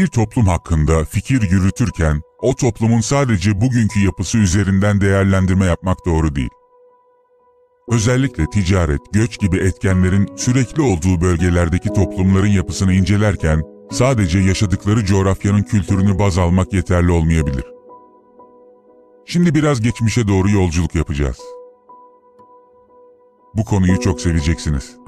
Bir toplum hakkında fikir yürütürken o toplumun sadece bugünkü yapısı üzerinden değerlendirme yapmak doğru değil. Özellikle ticaret, göç gibi etkenlerin sürekli olduğu bölgelerdeki toplumların yapısını incelerken sadece yaşadıkları coğrafyanın kültürünü baz almak yeterli olmayabilir. Şimdi biraz geçmişe doğru yolculuk yapacağız. Bu konuyu çok seveceksiniz.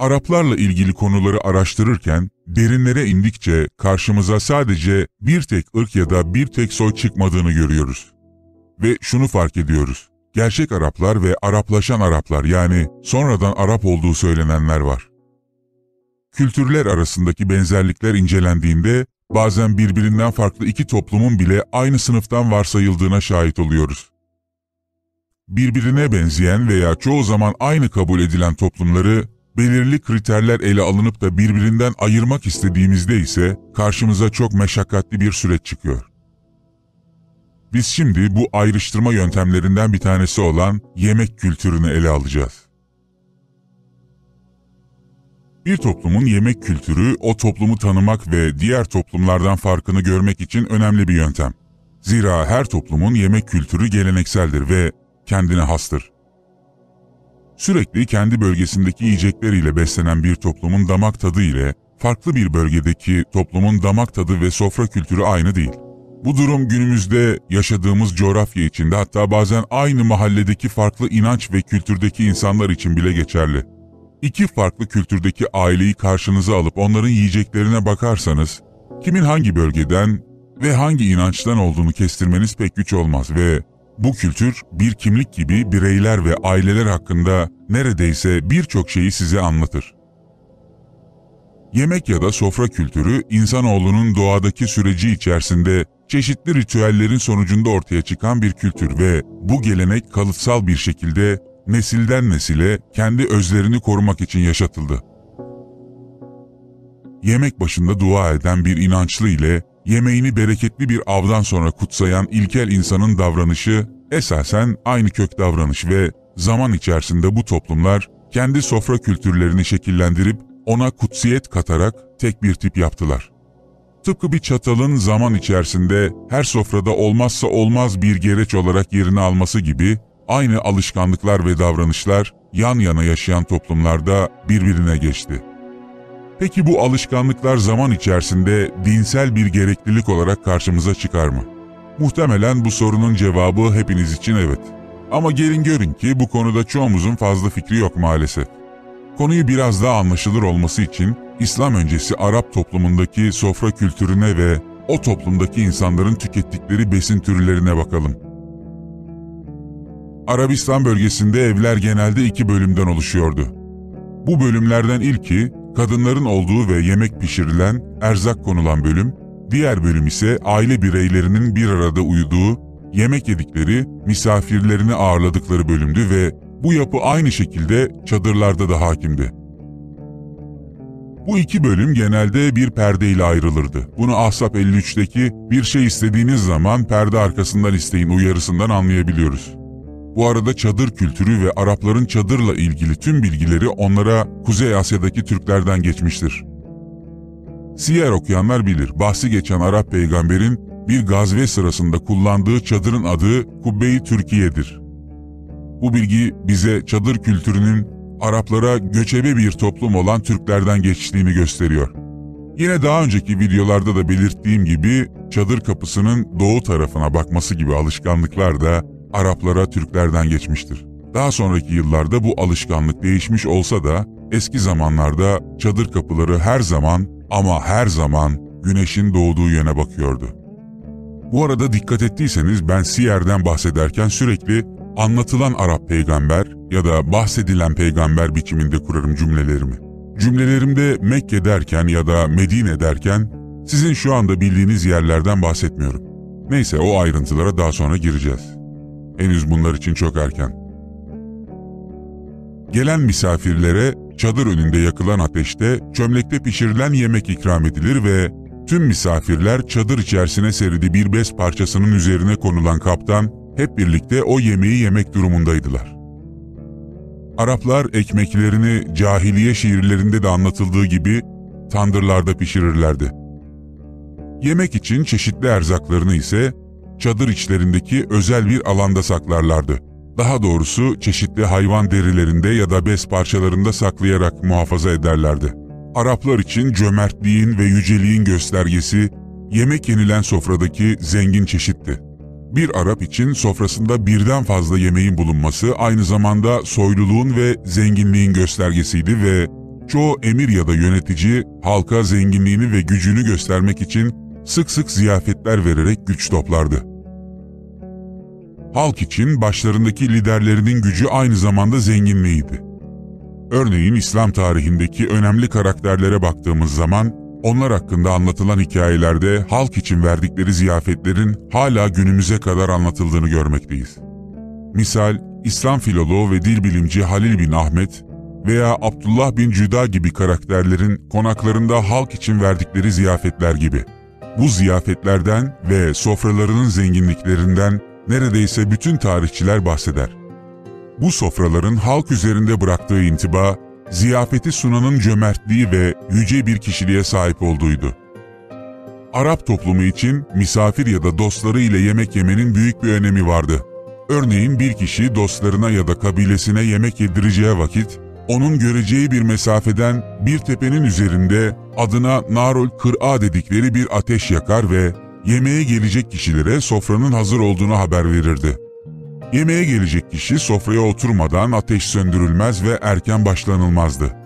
Araplarla ilgili konuları araştırırken derinlere indikçe karşımıza sadece bir tek ırk ya da bir tek soy çıkmadığını görüyoruz. Ve şunu fark ediyoruz. Gerçek Araplar ve Araplaşan Araplar yani sonradan Arap olduğu söylenenler var. Kültürler arasındaki benzerlikler incelendiğinde bazen birbirinden farklı iki toplumun bile aynı sınıftan varsayıldığına şahit oluyoruz. Birbirine benzeyen veya çoğu zaman aynı kabul edilen toplumları belirli kriterler ele alınıp da birbirinden ayırmak istediğimizde ise karşımıza çok meşakkatli bir süreç çıkıyor. Biz şimdi bu ayrıştırma yöntemlerinden bir tanesi olan yemek kültürünü ele alacağız. Bir toplumun yemek kültürü o toplumu tanımak ve diğer toplumlardan farkını görmek için önemli bir yöntem. Zira her toplumun yemek kültürü gelenekseldir ve kendine hastır. Sürekli kendi bölgesindeki yiyecekleriyle beslenen bir toplumun damak tadı ile farklı bir bölgedeki toplumun damak tadı ve sofra kültürü aynı değil. Bu durum günümüzde yaşadığımız coğrafya içinde hatta bazen aynı mahalledeki farklı inanç ve kültürdeki insanlar için bile geçerli. İki farklı kültürdeki aileyi karşınıza alıp onların yiyeceklerine bakarsanız, kimin hangi bölgeden ve hangi inançtan olduğunu kestirmeniz pek güç olmaz ve bu kültür bir kimlik gibi bireyler ve aileler hakkında neredeyse birçok şeyi size anlatır. Yemek ya da sofra kültürü insanoğlunun doğadaki süreci içerisinde çeşitli ritüellerin sonucunda ortaya çıkan bir kültür ve bu gelenek kalıtsal bir şekilde nesilden nesile kendi özlerini korumak için yaşatıldı. Yemek başında dua eden bir inançlı ile yemeğini bereketli bir avdan sonra kutsayan ilkel insanın davranışı esasen aynı kök davranış ve zaman içerisinde bu toplumlar kendi sofra kültürlerini şekillendirip ona kutsiyet katarak tek bir tip yaptılar. Tıpkı bir çatalın zaman içerisinde her sofrada olmazsa olmaz bir gereç olarak yerini alması gibi aynı alışkanlıklar ve davranışlar yan yana yaşayan toplumlarda birbirine geçti. Peki bu alışkanlıklar zaman içerisinde dinsel bir gereklilik olarak karşımıza çıkar mı? Muhtemelen bu sorunun cevabı hepiniz için evet. Ama gelin görün ki bu konuda çoğumuzun fazla fikri yok maalesef. Konuyu biraz daha anlaşılır olması için İslam öncesi Arap toplumundaki sofra kültürüne ve o toplumdaki insanların tükettikleri besin türlerine bakalım. Arabistan bölgesinde evler genelde iki bölümden oluşuyordu. Bu bölümlerden ilki kadınların olduğu ve yemek pişirilen, erzak konulan bölüm, diğer bölüm ise aile bireylerinin bir arada uyuduğu, yemek yedikleri, misafirlerini ağırladıkları bölümdü ve bu yapı aynı şekilde çadırlarda da hakimdi. Bu iki bölüm genelde bir perde ile ayrılırdı. Bunu Ahzab 53'teki bir şey istediğiniz zaman perde arkasından isteyin uyarısından anlayabiliyoruz. Bu arada çadır kültürü ve Arapların çadırla ilgili tüm bilgileri onlara Kuzey Asya'daki Türklerden geçmiştir. Siyer okuyanlar bilir, bahsi geçen Arap peygamberin bir gazve sırasında kullandığı çadırın adı Kubbe-i Türkiye'dir. Bu bilgi bize çadır kültürünün Araplara göçebe bir toplum olan Türklerden geçtiğini gösteriyor. Yine daha önceki videolarda da belirttiğim gibi çadır kapısının doğu tarafına bakması gibi alışkanlıklar da Araplara Türklerden geçmiştir. Daha sonraki yıllarda bu alışkanlık değişmiş olsa da eski zamanlarda çadır kapıları her zaman ama her zaman güneşin doğduğu yöne bakıyordu. Bu arada dikkat ettiyseniz ben Siyer'den bahsederken sürekli anlatılan Arap peygamber ya da bahsedilen peygamber biçiminde kurarım cümlelerimi. Cümlelerimde Mekke derken ya da Medine derken sizin şu anda bildiğiniz yerlerden bahsetmiyorum. Neyse o ayrıntılara daha sonra gireceğiz. Henüz bunlar için çok erken. Gelen misafirlere çadır önünde yakılan ateşte çömlekte pişirilen yemek ikram edilir ve tüm misafirler çadır içerisine serili bir bez parçasının üzerine konulan kaptan hep birlikte o yemeği yemek durumundaydılar. Araplar ekmeklerini cahiliye şiirlerinde de anlatıldığı gibi tandırlarda pişirirlerdi. Yemek için çeşitli erzaklarını ise çadır içlerindeki özel bir alanda saklarlardı. Daha doğrusu çeşitli hayvan derilerinde ya da bez parçalarında saklayarak muhafaza ederlerdi. Araplar için cömertliğin ve yüceliğin göstergesi yemek yenilen sofradaki zengin çeşitti. Bir Arap için sofrasında birden fazla yemeğin bulunması aynı zamanda soyluluğun ve zenginliğin göstergesiydi ve çoğu emir ya da yönetici halka zenginliğini ve gücünü göstermek için sık sık ziyafetler vererek güç toplardı. Halk için başlarındaki liderlerinin gücü aynı zamanda zenginliğiydi. Örneğin İslam tarihindeki önemli karakterlere baktığımız zaman onlar hakkında anlatılan hikayelerde halk için verdikleri ziyafetlerin hala günümüze kadar anlatıldığını görmekteyiz. Misal, İslam filoloğu ve dil bilimci Halil bin Ahmet veya Abdullah bin Cüda gibi karakterlerin konaklarında halk için verdikleri ziyafetler gibi. Bu ziyafetlerden ve sofralarının zenginliklerinden neredeyse bütün tarihçiler bahseder. Bu sofraların halk üzerinde bıraktığı intiba, ziyafeti sunanın cömertliği ve yüce bir kişiliğe sahip olduğuydu. Arap toplumu için misafir ya da dostları ile yemek yemenin büyük bir önemi vardı. Örneğin bir kişi dostlarına ya da kabilesine yemek yedireceği vakit, onun göreceği bir mesafeden bir tepenin üzerinde adına Narul Kır'a dedikleri bir ateş yakar ve yemeğe gelecek kişilere sofranın hazır olduğunu haber verirdi. Yemeğe gelecek kişi sofraya oturmadan ateş söndürülmez ve erken başlanılmazdı.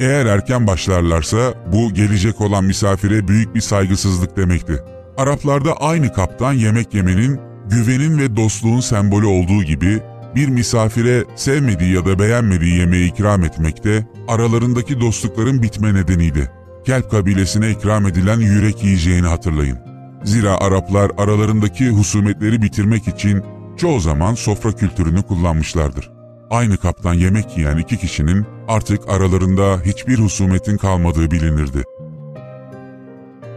Eğer erken başlarlarsa bu gelecek olan misafire büyük bir saygısızlık demekti. Araplarda aynı kaptan yemek yemenin güvenin ve dostluğun sembolü olduğu gibi bir misafire sevmediği ya da beğenmediği yemeği ikram etmekte aralarındaki dostlukların bitme nedeniydi. Kelp kabilesine ikram edilen yürek yiyeceğini hatırlayın. Zira Araplar aralarındaki husumetleri bitirmek için çoğu zaman sofra kültürünü kullanmışlardır. Aynı kaptan yemek yiyen iki kişinin artık aralarında hiçbir husumetin kalmadığı bilinirdi.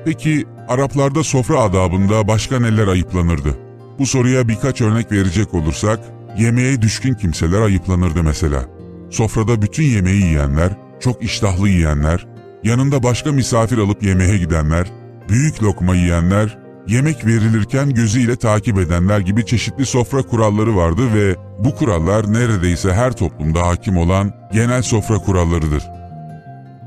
Peki Araplarda sofra adabında başka neler ayıplanırdı? Bu soruya birkaç örnek verecek olursak, yemeğe düşkün kimseler ayıplanırdı mesela. Sofrada bütün yemeği yiyenler, çok iştahlı yiyenler, yanında başka misafir alıp yemeğe gidenler, büyük lokma yiyenler, yemek verilirken gözüyle takip edenler gibi çeşitli sofra kuralları vardı ve bu kurallar neredeyse her toplumda hakim olan genel sofra kurallarıdır.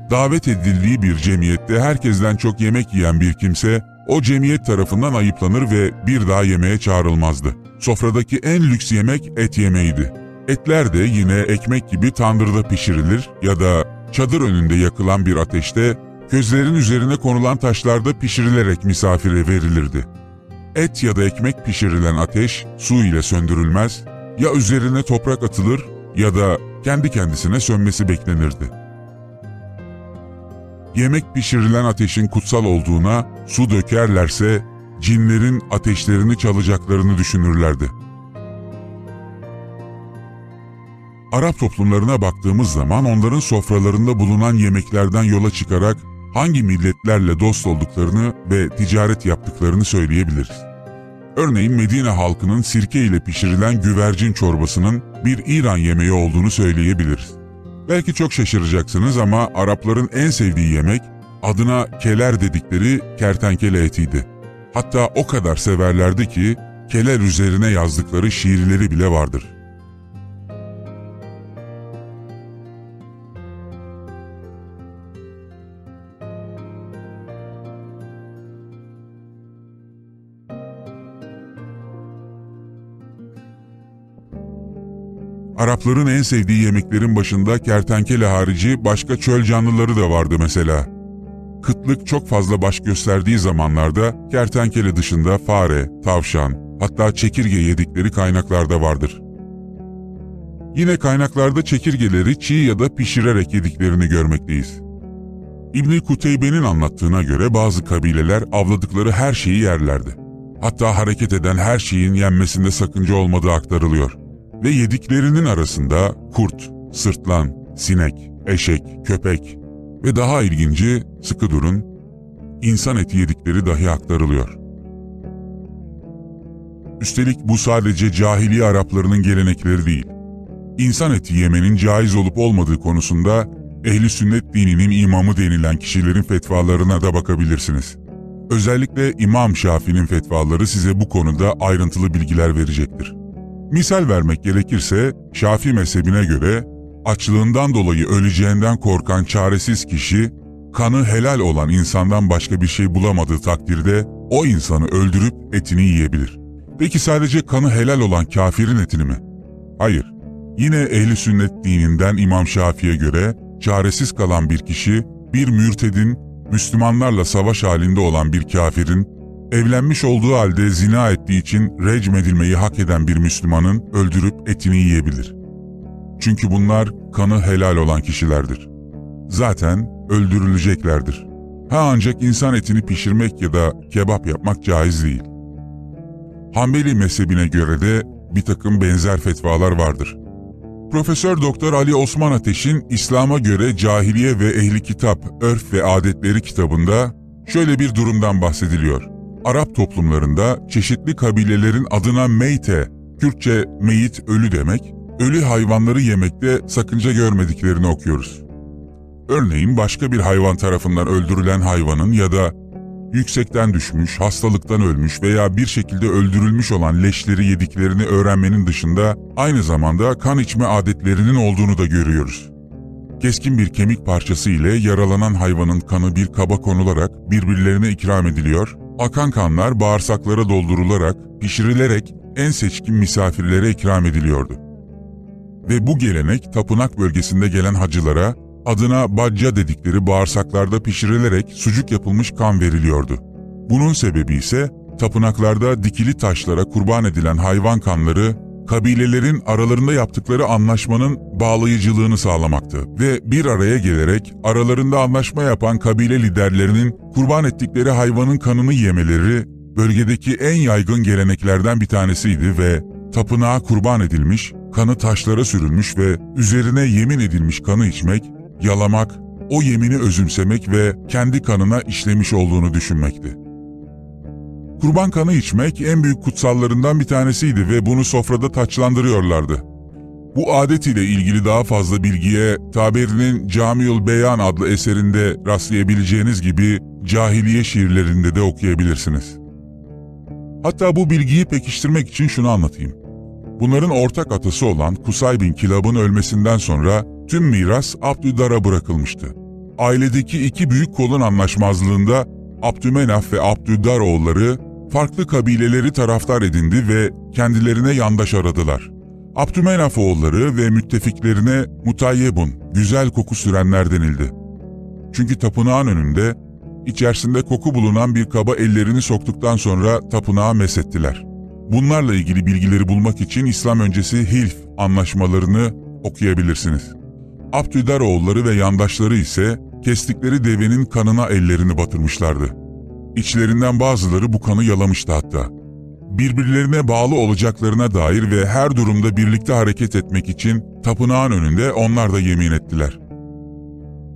Davet edildiği bir cemiyette herkesten çok yemek yiyen bir kimse o cemiyet tarafından ayıplanır ve bir daha yemeğe çağrılmazdı. Sofradaki en lüks yemek et yemeğiydi. Etler de yine ekmek gibi tandırda pişirilir ya da çadır önünde yakılan bir ateşte közlerin üzerine konulan taşlarda pişirilerek misafire verilirdi. Et ya da ekmek pişirilen ateş su ile söndürülmez, ya üzerine toprak atılır ya da kendi kendisine sönmesi beklenirdi. Yemek pişirilen ateşin kutsal olduğuna su dökerlerse cinlerin ateşlerini çalacaklarını düşünürlerdi. Arap toplumlarına baktığımız zaman onların sofralarında bulunan yemeklerden yola çıkarak hangi milletlerle dost olduklarını ve ticaret yaptıklarını söyleyebiliriz. Örneğin Medine halkının sirke ile pişirilen güvercin çorbasının bir İran yemeği olduğunu söyleyebiliriz. Belki çok şaşıracaksınız ama Arapların en sevdiği yemek adına keler dedikleri kertenkele etiydi. Hatta o kadar severlerdi ki keler üzerine yazdıkları şiirleri bile vardır. Arapların en sevdiği yemeklerin başında kertenkele harici başka çöl canlıları da vardı mesela. Kıtlık çok fazla baş gösterdiği zamanlarda kertenkele dışında fare, tavşan, hatta çekirge yedikleri kaynaklarda vardır. Yine kaynaklarda çekirgeleri çiğ ya da pişirerek yediklerini görmekteyiz. İbni Kuteybe'nin anlattığına göre bazı kabileler avladıkları her şeyi yerlerdi. Hatta hareket eden her şeyin yenmesinde sakınca olmadığı aktarılıyor. Ve yediklerinin arasında kurt, sırtlan, sinek, eşek, köpek ve daha ilginci, sıkı durun, insan eti yedikleri dahi aktarılıyor. Üstelik bu sadece cahiliye Araplarının gelenekleri değil. İnsan eti yemenin caiz olup olmadığı konusunda ehli sünnet dininin imamı denilen kişilerin fetvalarına da bakabilirsiniz. Özellikle İmam Şafii'nin fetvaları size bu konuda ayrıntılı bilgiler verecektir. Misal vermek gerekirse Şafii mezhebine göre açlığından dolayı öleceğinden korkan çaresiz kişi kanı helal olan insandan başka bir şey bulamadığı takdirde o insanı öldürüp etini yiyebilir. Peki sadece kanı helal olan kafirin etini mi? Hayır. Yine ehli sünnet dininden İmam Şafii'ye göre çaresiz kalan bir kişi, bir mürtedin, Müslümanlarla savaş halinde olan bir kafirin, evlenmiş olduğu halde zina ettiği için recmedilmeyi hak eden bir Müslümanın öldürüp etini yiyebilir. Çünkü bunlar kanı helal olan kişilerdir. Zaten öldürüleceklerdir. Ha ancak insan etini pişirmek ya da kebap yapmak caiz değil. Hanbeli mezhebine göre de bir takım benzer fetvalar vardır. Profesör Doktor Ali Osman Ateş'in İslam'a göre Cahiliye ve Ehli Kitap, Örf ve Adetleri kitabında şöyle bir durumdan bahsediliyor. Arap toplumlarında çeşitli kabilelerin adına meyte, Kürtçe meyit ölü demek, ölü hayvanları yemekte sakınca görmediklerini okuyoruz. Örneğin başka bir hayvan tarafından öldürülen hayvanın ya da yüksekten düşmüş, hastalıktan ölmüş veya bir şekilde öldürülmüş olan leşleri yediklerini öğrenmenin dışında aynı zamanda kan içme adetlerinin olduğunu da görüyoruz. Keskin bir kemik parçası ile yaralanan hayvanın kanı bir kaba konularak birbirlerine ikram ediliyor, akan kanlar bağırsaklara doldurularak, pişirilerek en seçkin misafirlere ikram ediliyordu. Ve bu gelenek tapınak bölgesinde gelen hacılara adına bacca dedikleri bağırsaklarda pişirilerek sucuk yapılmış kan veriliyordu. Bunun sebebi ise tapınaklarda dikili taşlara kurban edilen hayvan kanları kabilelerin aralarında yaptıkları anlaşmanın bağlayıcılığını sağlamaktı ve bir araya gelerek aralarında anlaşma yapan kabile liderlerinin kurban ettikleri hayvanın kanını yemeleri bölgedeki en yaygın geleneklerden bir tanesiydi ve tapınağa kurban edilmiş, kanı taşlara sürülmüş ve üzerine yemin edilmiş kanı içmek yalamak, o yemini özümsemek ve kendi kanına işlemiş olduğunu düşünmekti. Kurban kanı içmek en büyük kutsallarından bir tanesiydi ve bunu sofrada taçlandırıyorlardı. Bu adet ile ilgili daha fazla bilgiye Taberi'nin Camiül Beyan adlı eserinde rastlayabileceğiniz gibi cahiliye şiirlerinde de okuyabilirsiniz. Hatta bu bilgiyi pekiştirmek için şunu anlatayım. Bunların ortak atası olan Kusay bin Kilab'ın ölmesinden sonra tüm miras Abdüdar'a bırakılmıştı. Ailedeki iki büyük kolun anlaşmazlığında Abdümenaf ve Abdüdar oğulları farklı kabileleri taraftar edindi ve kendilerine yandaş aradılar. Abdümenaf oğulları ve müttefiklerine mutayyebun, güzel koku sürenler denildi. Çünkü tapınağın önünde, içerisinde koku bulunan bir kaba ellerini soktuktan sonra tapınağa mesettiler. Bunlarla ilgili bilgileri bulmak için İslam öncesi Hilf anlaşmalarını okuyabilirsiniz. Abdüdaroğulları ve yandaşları ise kestikleri devenin kanına ellerini batırmışlardı. İçlerinden bazıları bu kanı yalamıştı hatta. Birbirlerine bağlı olacaklarına dair ve her durumda birlikte hareket etmek için tapınağın önünde onlar da yemin ettiler.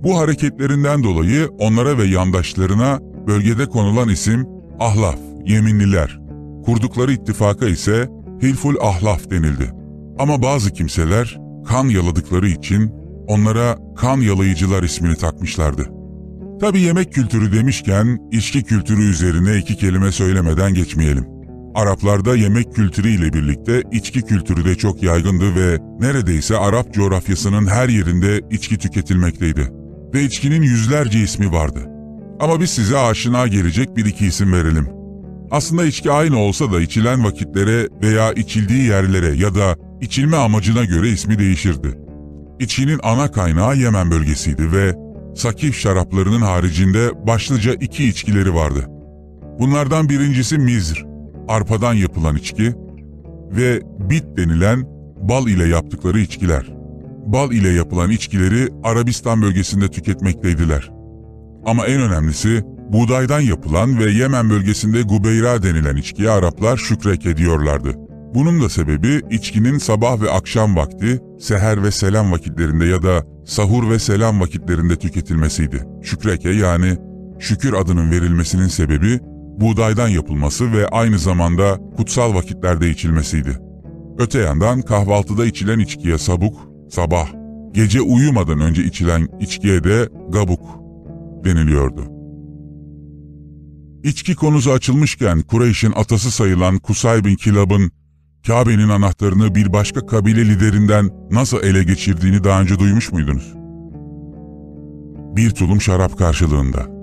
Bu hareketlerinden dolayı onlara ve yandaşlarına bölgede konulan isim Ahlaf, Yeminliler. Kurdukları ittifaka ise Hilful Ahlaf denildi. Ama bazı kimseler kan yaladıkları için onlara kan yalayıcılar ismini takmışlardı. Tabi yemek kültürü demişken içki kültürü üzerine iki kelime söylemeden geçmeyelim. Araplarda yemek kültürü ile birlikte içki kültürü de çok yaygındı ve neredeyse Arap coğrafyasının her yerinde içki tüketilmekteydi. Ve içkinin yüzlerce ismi vardı. Ama biz size aşina gelecek bir iki isim verelim. Aslında içki aynı olsa da içilen vakitlere veya içildiği yerlere ya da içilme amacına göre ismi değişirdi. İçkinin ana kaynağı Yemen bölgesiydi ve Sakif şaraplarının haricinde başlıca iki içkileri vardı. Bunlardan birincisi mizr, arpadan yapılan içki ve bit denilen bal ile yaptıkları içkiler. Bal ile yapılan içkileri Arabistan bölgesinde tüketmekteydiler. Ama en önemlisi buğdaydan yapılan ve Yemen bölgesinde gubeyra denilen içkiye Araplar şükrek ediyorlardı. Bunun da sebebi içkinin sabah ve akşam vakti, seher ve selam vakitlerinde ya da sahur ve selam vakitlerinde tüketilmesiydi. Şükreke yani şükür adının verilmesinin sebebi buğdaydan yapılması ve aynı zamanda kutsal vakitlerde içilmesiydi. Öte yandan kahvaltıda içilen içkiye sabuk, sabah, gece uyumadan önce içilen içkiye de gabuk deniliyordu. İçki konusu açılmışken Kureyş'in atası sayılan Kusay bin Kilab'ın Kabe'nin anahtarını bir başka kabile liderinden nasıl ele geçirdiğini daha önce duymuş muydunuz? Bir tulum şarap karşılığında.